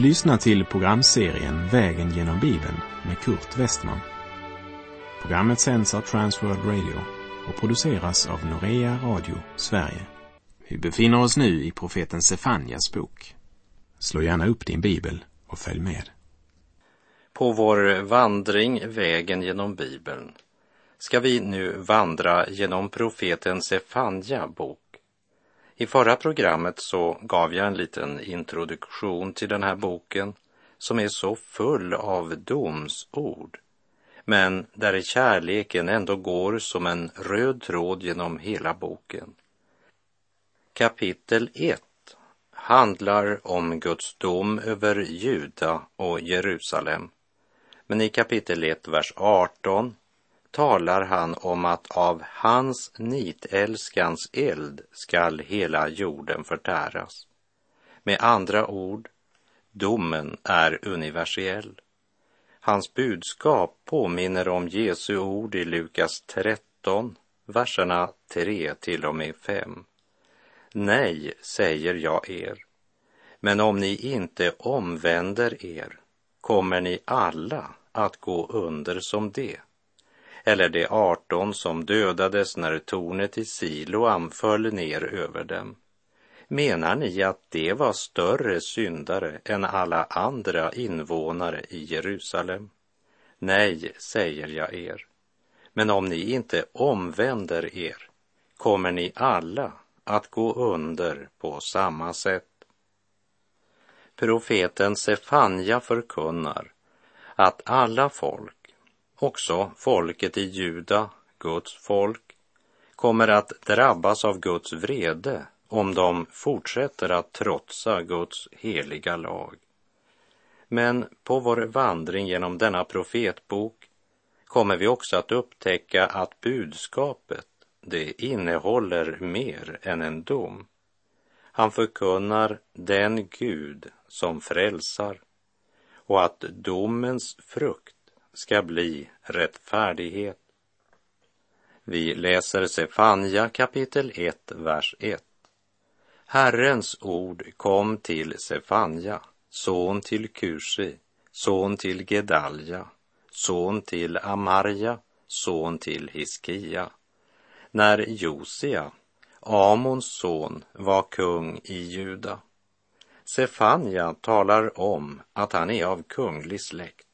Du lyssnar till programserien Vägen genom Bibeln med Kurt Westman. Programmet sänds av Transworld Radio och produceras av Norea Radio Sverige. Vi befinner oss nu i profeten Sefanjas bok. Slå gärna upp din bibel och följ med. På vår vandring Vägen genom Bibeln ska vi nu vandra genom profeten Sefanja bok. I förra programmet så gav jag en liten introduktion till den här boken som är så full av domsord, men där kärleken ändå går som en röd tråd genom hela boken. Kapitel 1 handlar om Guds dom över Juda och Jerusalem. Men i kapitel 1, vers 18 talar han om att av hans nitälskans eld skall hela jorden förtäras. Med andra ord, domen är universell. Hans budskap påminner om Jesu ord i Lukas 13, verserna 3 till och med 5. Nej, säger jag er, men om ni inte omvänder er kommer ni alla att gå under som det eller de arton som dödades när tornet i Siloam föll ner över dem. Menar ni att de var större syndare än alla andra invånare i Jerusalem? Nej, säger jag er. Men om ni inte omvänder er kommer ni alla att gå under på samma sätt. Profeten Sefanja förkunnar att alla folk Också folket i Juda, Guds folk, kommer att drabbas av Guds vrede om de fortsätter att trotsa Guds heliga lag. Men på vår vandring genom denna profetbok kommer vi också att upptäcka att budskapet, det innehåller mer än en dom. Han förkunnar den Gud som frälsar och att domens frukt ska bli rättfärdighet. Vi läser Sefanja kapitel 1, vers 1. Herrens ord kom till Sefanja, son till Kushi, son till Gedalja, son till Amarja, son till Hiskia. När Josia, Amons son, var kung i Juda. Sefanja talar om att han är av kunglig släkt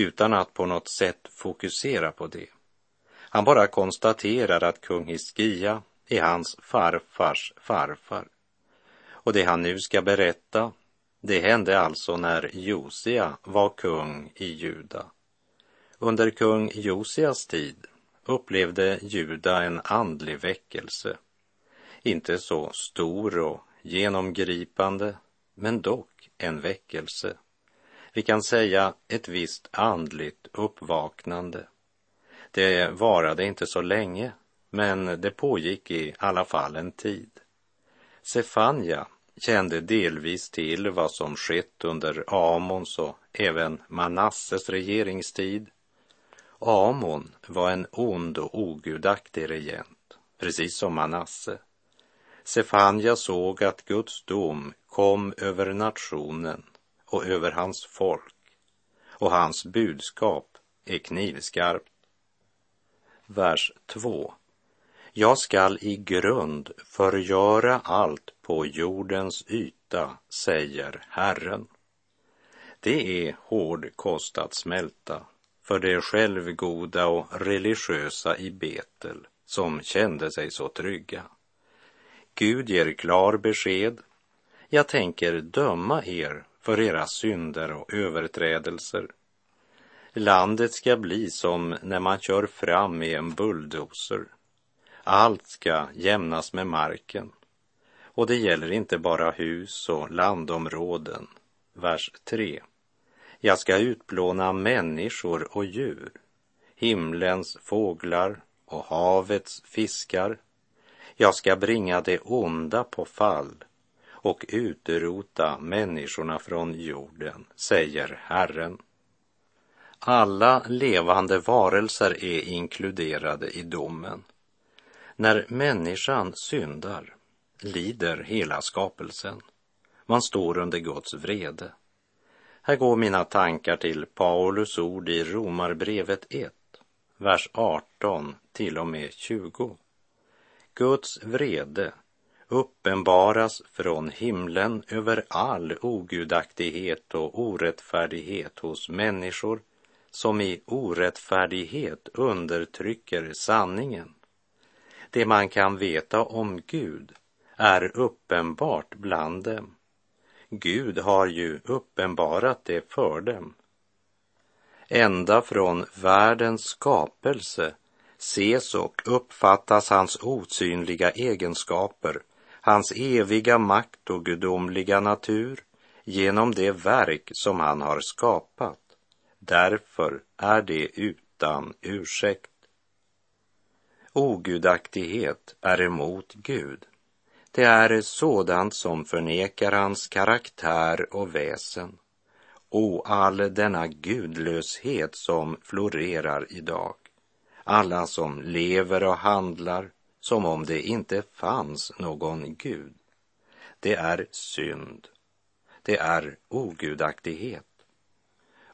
utan att på något sätt fokusera på det. Han bara konstaterar att kung Hiskia är hans farfars farfar. Och det han nu ska berätta, det hände alltså när Josia var kung i Juda. Under kung Josias tid upplevde Juda en andlig väckelse. Inte så stor och genomgripande, men dock en väckelse. Vi kan säga ett visst andligt uppvaknande. Det varade inte så länge, men det pågick i alla fall en tid. Sefanja kände delvis till vad som skett under Amons och även Manasses regeringstid. Amon var en ond och ogudaktig regent, precis som Manasse. Sefanja såg att Guds dom kom över nationen och över hans folk och hans budskap är knivskarpt. Vers 2. Jag skall i grund förgöra allt på jordens yta, säger Herren. Det är hård kost att smälta för det självgoda och religiösa i Betel som kände sig så trygga. Gud ger klar besked. Jag tänker döma er för era synder och överträdelser. Landet ska bli som när man kör fram med en bulldozer. Allt ska jämnas med marken. Och det gäller inte bara hus och landområden. Vers 3. Jag ska utplåna människor och djur, himlens fåglar och havets fiskar. Jag ska bringa det onda på fall och utrota människorna från jorden, säger Herren. Alla levande varelser är inkluderade i domen. När människan syndar lider hela skapelsen. Man står under Guds vrede. Här går mina tankar till Paulus ord i Romarbrevet 1, vers 18 till och med 20. Guds vrede uppenbaras från himlen över all ogudaktighet och orättfärdighet hos människor som i orättfärdighet undertrycker sanningen. Det man kan veta om Gud är uppenbart bland dem. Gud har ju uppenbarat det för dem. Ända från världens skapelse ses och uppfattas hans osynliga egenskaper, hans eviga makt och gudomliga natur genom det verk som han har skapat. Därför är det utan ursäkt. Ogudaktighet är emot Gud. Det är sådant som förnekar hans karaktär och väsen. Och all denna gudlöshet som florerar idag. Alla som lever och handlar som om det inte fanns någon Gud. Det är synd. Det är ogudaktighet.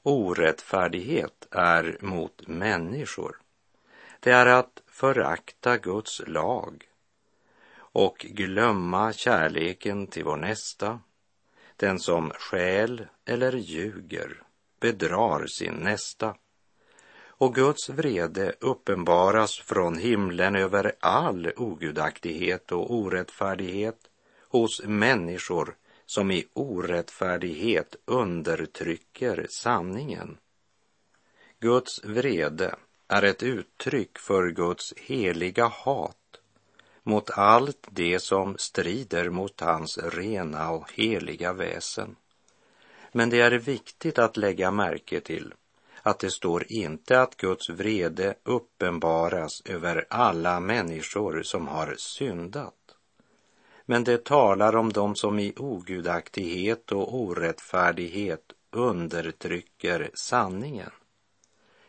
Orättfärdighet är mot människor. Det är att förakta Guds lag och glömma kärleken till vår nästa. Den som skäl eller ljuger bedrar sin nästa. Och Guds vrede uppenbaras från himlen över all ogudaktighet och orättfärdighet hos människor som i orättfärdighet undertrycker sanningen. Guds vrede är ett uttryck för Guds heliga hat mot allt det som strider mot hans rena och heliga väsen. Men det är viktigt att lägga märke till att det står inte att Guds vrede uppenbaras över alla människor som har syndat. Men det talar om dem som i ogudaktighet och orättfärdighet undertrycker sanningen.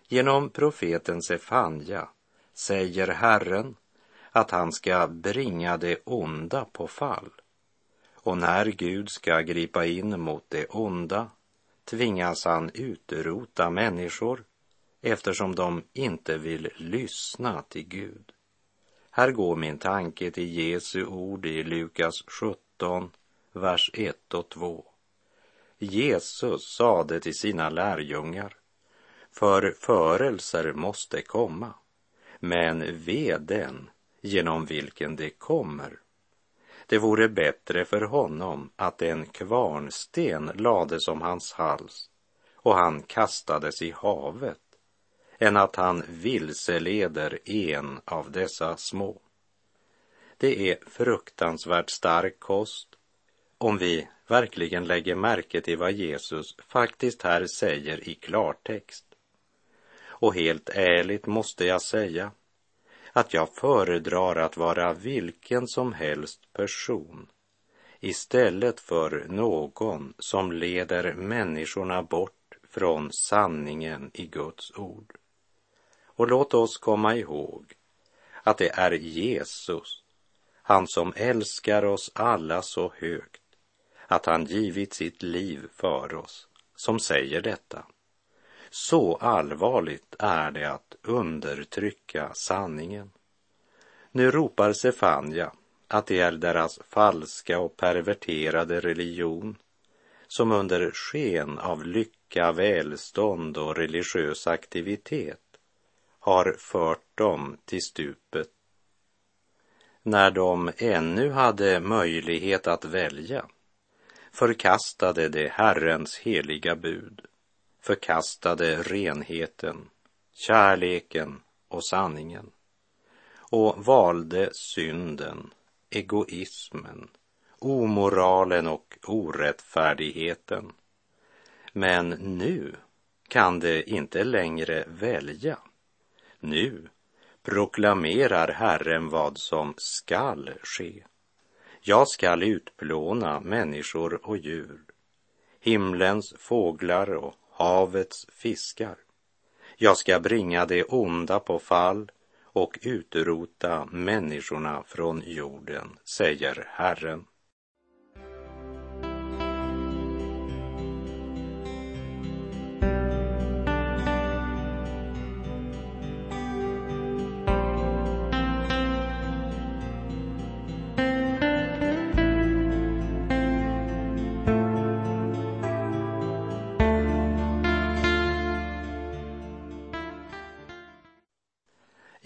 Genom profeten Sefanja säger Herren att han ska bringa det onda på fall. Och när Gud ska gripa in mot det onda tvingas han utrota människor eftersom de inte vill lyssna till Gud. Här går min tanke till Jesu ord i Lukas 17, vers 1 och 2. Jesus sade till sina lärjungar, förförelser måste komma, men ve den genom vilken det kommer. Det vore bättre för honom att en kvarnsten lades om hans hals och han kastades i havet än att han vilseleder en av dessa små. Det är fruktansvärt stark kost om vi verkligen lägger märke till vad Jesus faktiskt här säger i klartext. Och helt ärligt måste jag säga att jag föredrar att vara vilken som helst person istället för någon som leder människorna bort från sanningen i Guds ord. Och låt oss komma ihåg att det är Jesus, han som älskar oss alla så högt, att han givit sitt liv för oss, som säger detta. Så allvarligt är det att undertrycka sanningen. Nu ropar Sefania att det är deras falska och perverterade religion som under sken av lycka, välstånd och religiös aktivitet har fört dem till stupet. När de ännu hade möjlighet att välja förkastade de Herrens heliga bud, förkastade renheten, kärleken och sanningen och valde synden, egoismen, omoralen och orättfärdigheten. Men nu kan de inte längre välja. Nu proklamerar Herren vad som skall ske. Jag skall utplåna människor och djur, himlens fåglar och havets fiskar. Jag ska bringa det onda på fall och utrota människorna från jorden, säger Herren.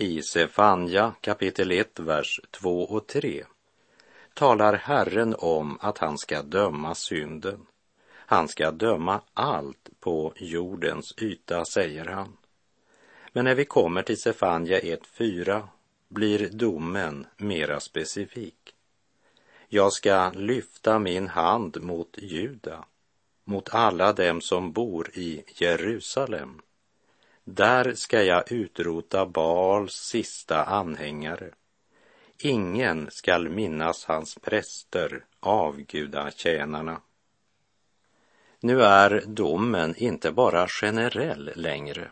I Sefanja kapitel 1, vers 2 och 3 talar Herren om att han ska döma synden. Han ska döma allt på jordens yta, säger han. Men när vi kommer till Sefanja 1.4 blir domen mera specifik. Jag ska lyfta min hand mot Juda, mot alla dem som bor i Jerusalem. Där ska jag utrota Baals sista anhängare. Ingen skall minnas hans präster, avgudatjänarna. Nu är domen inte bara generell längre,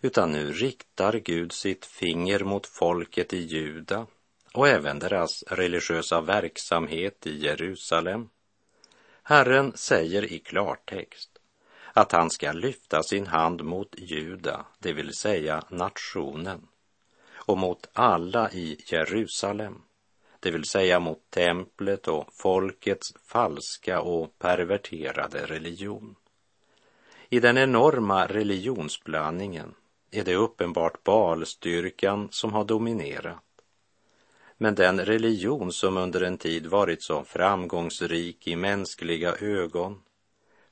utan nu riktar Gud sitt finger mot folket i Juda och även deras religiösa verksamhet i Jerusalem. Herren säger i klartext att han ska lyfta sin hand mot Juda, det vill säga nationen, och mot alla i Jerusalem, det vill säga mot templet och folkets falska och perverterade religion. I den enorma religionsblandningen är det uppenbart balstyrkan som har dominerat. Men den religion som under en tid varit så framgångsrik i mänskliga ögon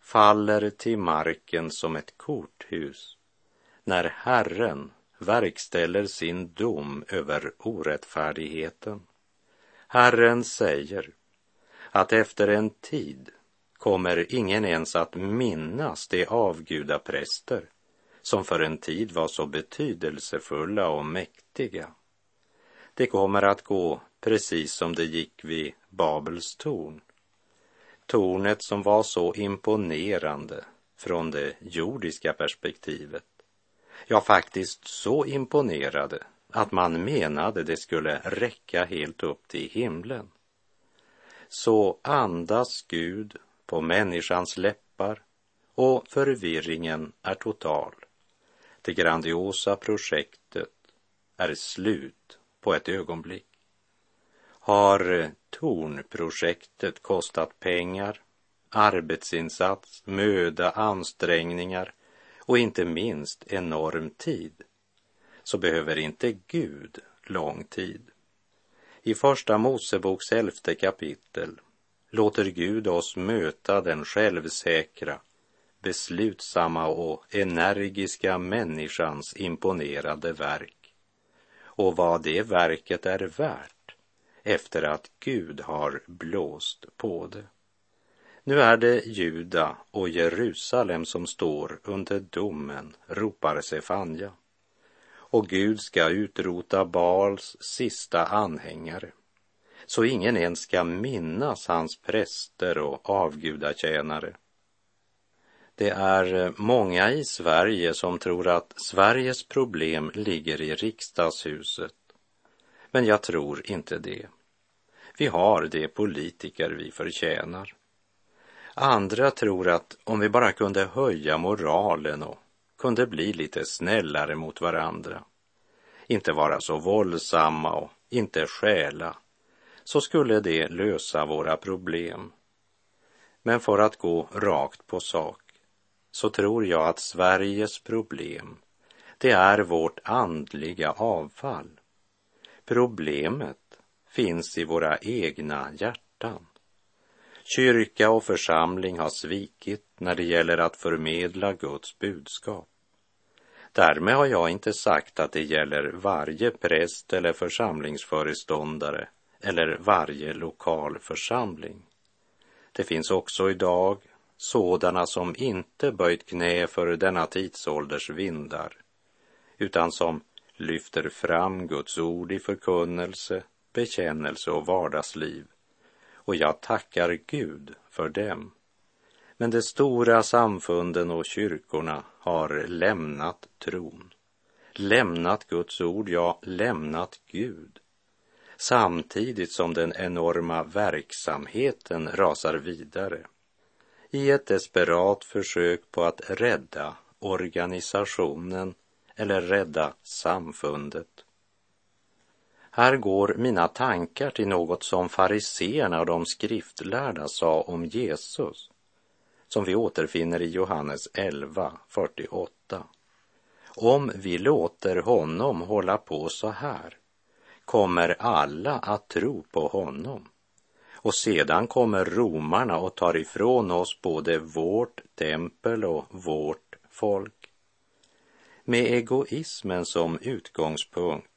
faller till marken som ett korthus när Herren verkställer sin dom över orättfärdigheten. Herren säger att efter en tid kommer ingen ens att minnas de avgudapräster som för en tid var så betydelsefulla och mäktiga. Det kommer att gå precis som det gick vid Babels torn. Tornet som var så imponerande från det jordiska perspektivet. Ja, faktiskt så imponerade att man menade det skulle räcka helt upp till himlen. Så andas Gud på människans läppar och förvirringen är total. Det grandiosa projektet är slut på ett ögonblick. Har eh, Tornprojektet kostat pengar, arbetsinsats, möda, ansträngningar och inte minst enorm tid, så behöver inte Gud lång tid. I Första Moseboks elfte kapitel låter Gud oss möta den självsäkra, beslutsamma och energiska människans imponerade verk och vad det verket är värt efter att Gud har blåst på det. Nu är det Juda och Jerusalem som står under domen, ropar Sefanja. Och Gud ska utrota Baals sista anhängare, så ingen ens ska minnas hans präster och avgudatjänare. Det är många i Sverige som tror att Sveriges problem ligger i riksdagshuset. Men jag tror inte det. Vi har de politiker vi förtjänar. Andra tror att om vi bara kunde höja moralen och kunde bli lite snällare mot varandra, inte vara så våldsamma och inte stjäla, så skulle det lösa våra problem. Men för att gå rakt på sak så tror jag att Sveriges problem, det är vårt andliga avfall. Problemet finns i våra egna hjärtan. Kyrka och församling har svikit när det gäller att förmedla Guds budskap. Därmed har jag inte sagt att det gäller varje präst eller församlingsföreståndare eller varje lokal församling. Det finns också idag sådana som inte böjt knä för denna tidsålders vindar, utan som lyfter fram Guds ord i förkunnelse, bekännelse och vardagsliv. Och jag tackar Gud för dem. Men de stora samfunden och kyrkorna har lämnat tron, lämnat Guds ord, ja, lämnat Gud samtidigt som den enorma verksamheten rasar vidare i ett desperat försök på att rädda organisationen eller rädda samfundet. Här går mina tankar till något som fariseerna och de skriftlärda sa om Jesus, som vi återfinner i Johannes 11, 48. om vi låter honom hålla på så här kommer alla att tro på honom. Och sedan kommer romarna och tar ifrån oss både vårt tempel och vårt folk. Med egoismen som utgångspunkt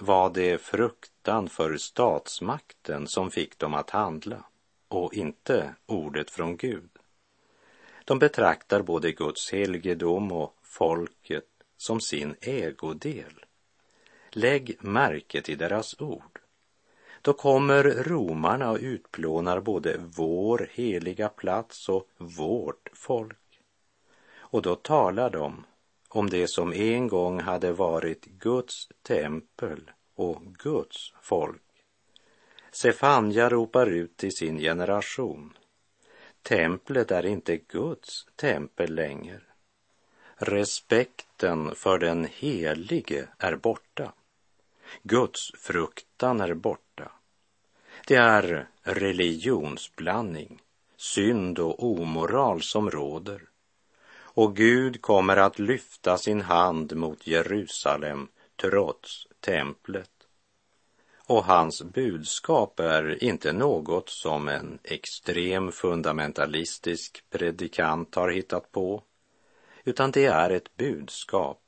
var det fruktan för statsmakten som fick dem att handla och inte ordet från Gud. De betraktar både Guds helgedom och folket som sin ägodel. Lägg märke till deras ord. Då kommer romarna och utplånar både vår heliga plats och vårt folk. Och då talar de om det som en gång hade varit Guds tempel och Guds folk. Sefanja ropar ut till sin generation. Templet är inte Guds tempel längre. Respekten för den helige är borta. Guds fruktan är borta. Det är religionsblandning, synd och omoral som råder. Och Gud kommer att lyfta sin hand mot Jerusalem trots templet. Och hans budskap är inte något som en extrem fundamentalistisk predikant har hittat på, utan det är ett budskap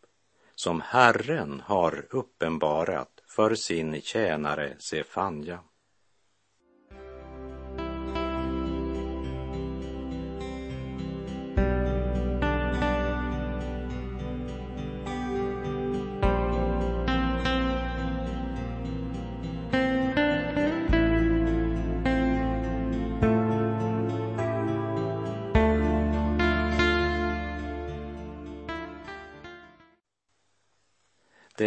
som Herren har uppenbarat för sin tjänare Sefanja.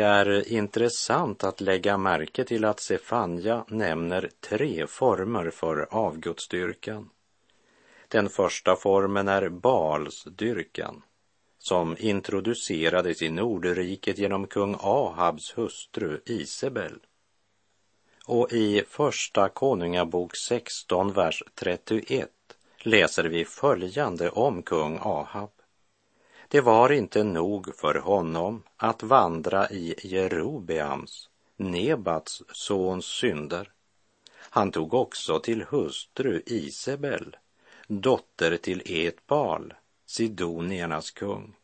Det är intressant att lägga märke till att Sefanja nämner tre former för avgudsdyrkan. Den första formen är Balsdyrkan som introducerades i Nordriket genom kung Ahabs hustru Isabel. Och i Första Konungabok 16, vers 31 läser vi följande om kung Ahab. Det var inte nog för honom att vandra i Jerobeams, Nebats sons synder. Han tog också till hustru Isabel, dotter till Etbal, Sidoniernas kung,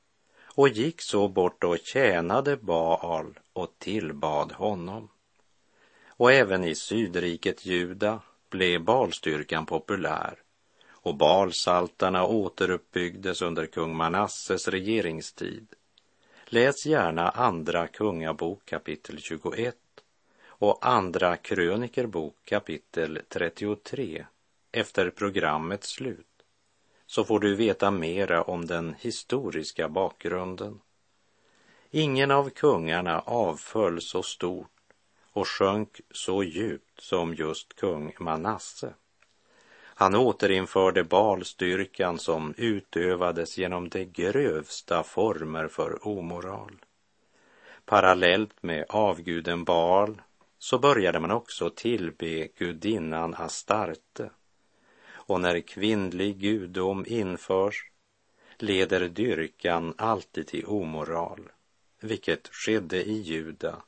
och gick så bort och tjänade Baal och tillbad honom. Och även i sydriket Juda blev Balstyrkan populär och Balsaltarna återuppbyggdes under kung Manasses regeringstid. Läs gärna Andra Kungabok kapitel 21 och Andra Krönikerbok kapitel 33 efter programmets slut så får du veta mera om den historiska bakgrunden. Ingen av kungarna avföll så stort och sjönk så djupt som just kung Manasse. Han återinförde balstyrkan som utövades genom de grövsta former för omoral. Parallellt med avguden Baal så började man också tillbe gudinnan Astarte. Och när kvinnlig gudom införs leder dyrkan alltid till omoral, vilket skedde i Juda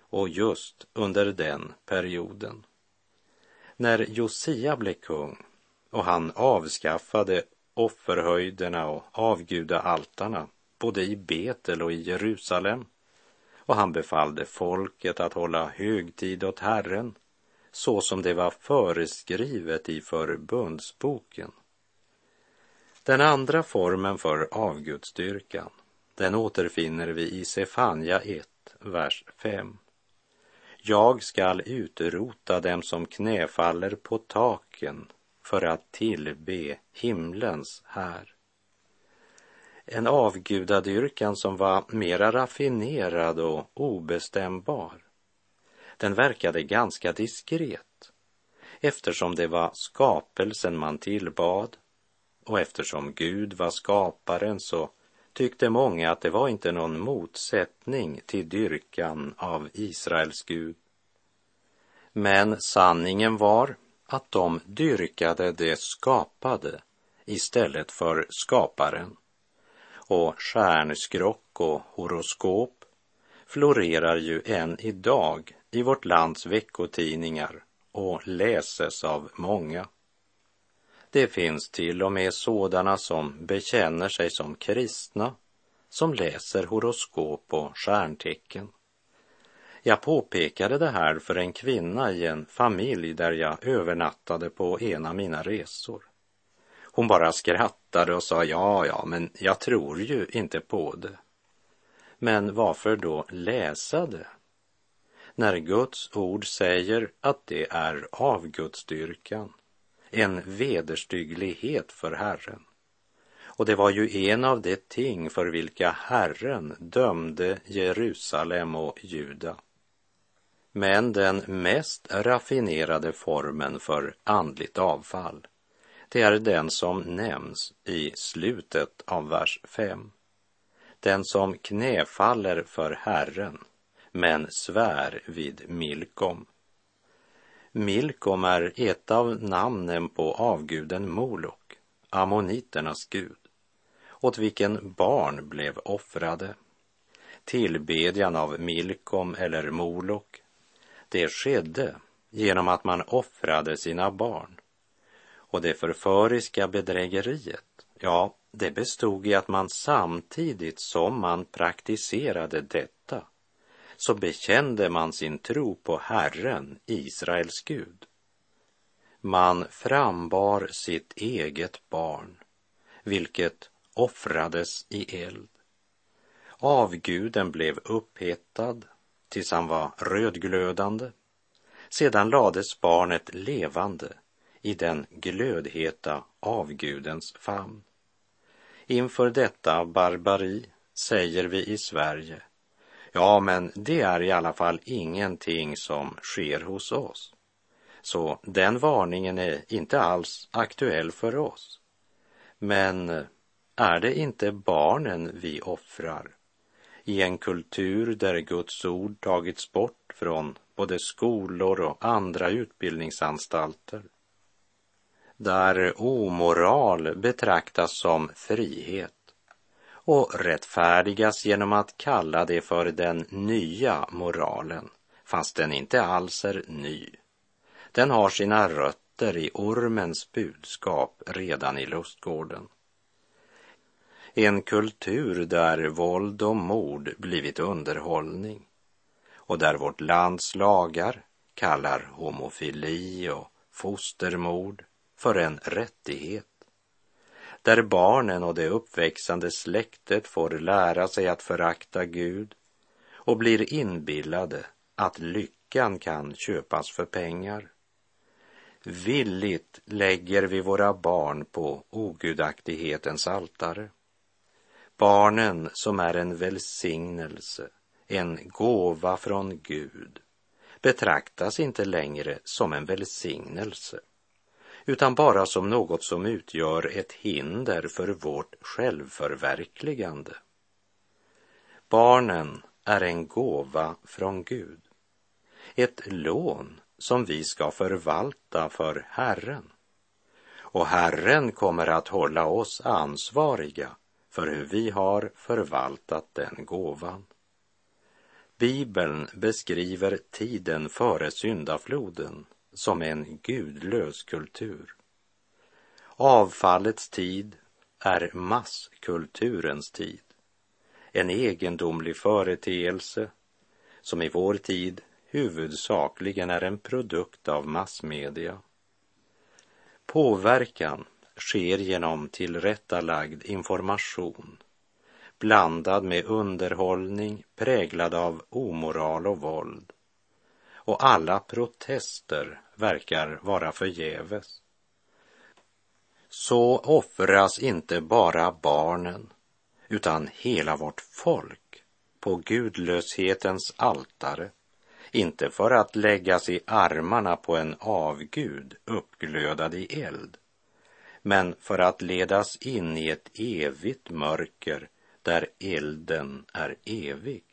och just under den perioden. När Josia blev kung och han avskaffade offerhöjderna och avgudaaltarna både i Betel och i Jerusalem och han befallde folket att hålla högtid åt Herren så som det var föreskrivet i förbundsboken. Den andra formen för avgudsdyrkan, den återfinner vi i Sefanja 1, vers 5. Jag skall utrota dem som knäfaller på taken för att tillbe himlens här. En avgudadyrkan som var mera raffinerad och obestämbar. Den verkade ganska diskret eftersom det var skapelsen man tillbad och eftersom Gud var skaparen så tyckte många att det var inte någon motsättning till dyrkan av Israels Gud. Men sanningen var att de dyrkade det skapade istället för skaparen. Och stjärnskrock och horoskop florerar ju än idag i vårt lands veckotidningar och läses av många. Det finns till och med sådana som bekänner sig som kristna som läser horoskop och stjärntecken. Jag påpekade det här för en kvinna i en familj där jag övernattade på en av mina resor. Hon bara skrattade och sa ja, ja, men jag tror ju inte på det. Men varför då läsa det? När Guds ord säger att det är avgudsdyrkan, en vederstygglighet för Herren. Och det var ju en av de ting för vilka Herren dömde Jerusalem och Juda. Men den mest raffinerade formen för andligt avfall, det är den som nämns i slutet av vers 5. Den som knäfaller för Herren, men svär vid Milkom. Milkom är ett av namnen på avguden Molok, ammoniternas gud, åt vilken barn blev offrade. Tillbedjan av Milkom eller Molok det skedde genom att man offrade sina barn. Och det förföriska bedrägeriet, ja, det bestod i att man samtidigt som man praktiserade detta så bekände man sin tro på Herren, Israels Gud. Man frambar sitt eget barn, vilket offrades i eld. Avguden blev upphettad tills han var rödglödande. Sedan lades barnet levande i den glödheta avgudens famn. Inför detta barbari säger vi i Sverige, ja men det är i alla fall ingenting som sker hos oss. Så den varningen är inte alls aktuell för oss. Men är det inte barnen vi offrar i en kultur där Guds ord tagits bort från både skolor och andra utbildningsanstalter. Där omoral betraktas som frihet och rättfärdigas genom att kalla det för den nya moralen, fast den inte alls är ny. Den har sina rötter i ormens budskap redan i lustgården. En kultur där våld och mord blivit underhållning och där vårt lands lagar kallar homofili och fostermord för en rättighet. Där barnen och det uppväxande släktet får lära sig att förakta Gud och blir inbillade att lyckan kan köpas för pengar. Villigt lägger vi våra barn på ogudaktighetens altare barnen som är en välsignelse, en gåva från Gud, betraktas inte längre som en välsignelse, utan bara som något som utgör ett hinder för vårt självförverkligande. Barnen är en gåva från Gud, ett lån som vi ska förvalta för Herren. Och Herren kommer att hålla oss ansvariga för hur vi har förvaltat den gåvan. Bibeln beskriver tiden före syndafloden som en gudlös kultur. Avfallets tid är masskulturens tid, en egendomlig företeelse som i vår tid huvudsakligen är en produkt av massmedia. Påverkan sker genom tillrättalagd information blandad med underhållning präglad av omoral och våld. Och alla protester verkar vara förgäves. Så offras inte bara barnen utan hela vårt folk på gudlöshetens altare, inte för att läggas i armarna på en avgud uppglödad i eld, men för att ledas in i ett evigt mörker där elden är evig.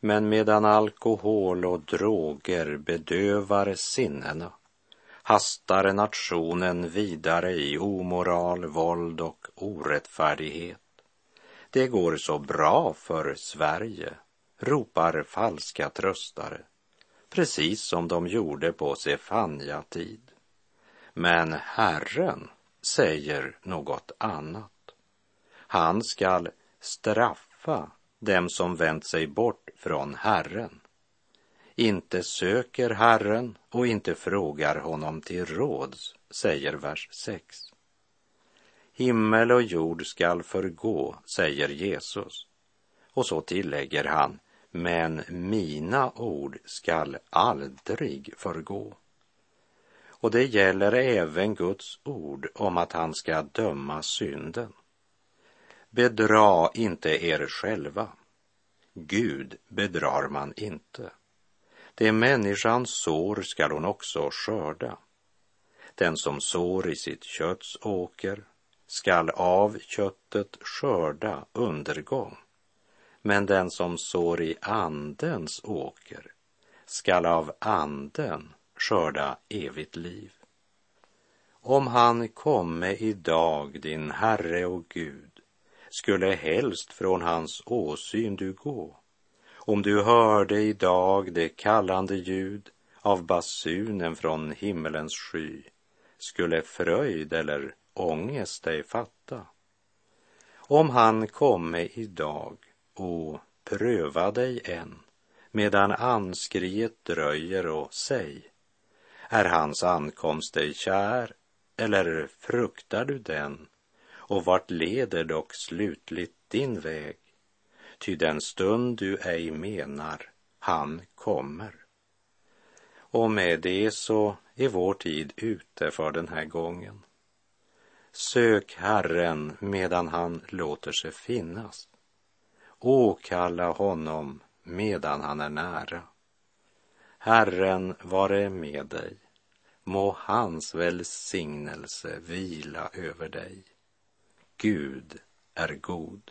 Men medan alkohol och droger bedövar sinnena hastar nationen vidare i omoral, våld och orättfärdighet Det går så bra för Sverige, ropar falska tröstare, precis som de gjorde på Sefania-tid. Men Herren säger något annat. Han skall straffa dem som vänt sig bort från Herren, inte söker Herren och inte frågar honom till råds, säger vers 6. Himmel och jord skall förgå, säger Jesus. Och så tillägger han, men mina ord skall aldrig förgå. Och det gäller även Guds ord om att han ska döma synden. Bedra inte er själva. Gud bedrar man inte. Det människan sår skall hon också skörda. Den som sår i sitt kötts åker skall av köttet skörda undergång. Men den som sår i andens åker skall av anden skörda evigt liv. Om han komme idag, din Herre och Gud, skulle helst från hans åsyn du gå. Om du hörde idag det kallande ljud av basunen från himmelens sky, skulle fröjd eller ångest dig fatta. Om han komme idag och pröva dig än, medan anskriet dröjer och säg, är hans ankomst dig kär, eller fruktar du den? Och vart leder dock slutligt din väg? Ty den stund du ej menar, han kommer. Och med det så är vår tid ute för den här gången. Sök Herren medan han låter sig finnas. Åkalla honom medan han är nära. Herren vare med dig. Må hans välsignelse vila över dig. Gud är god.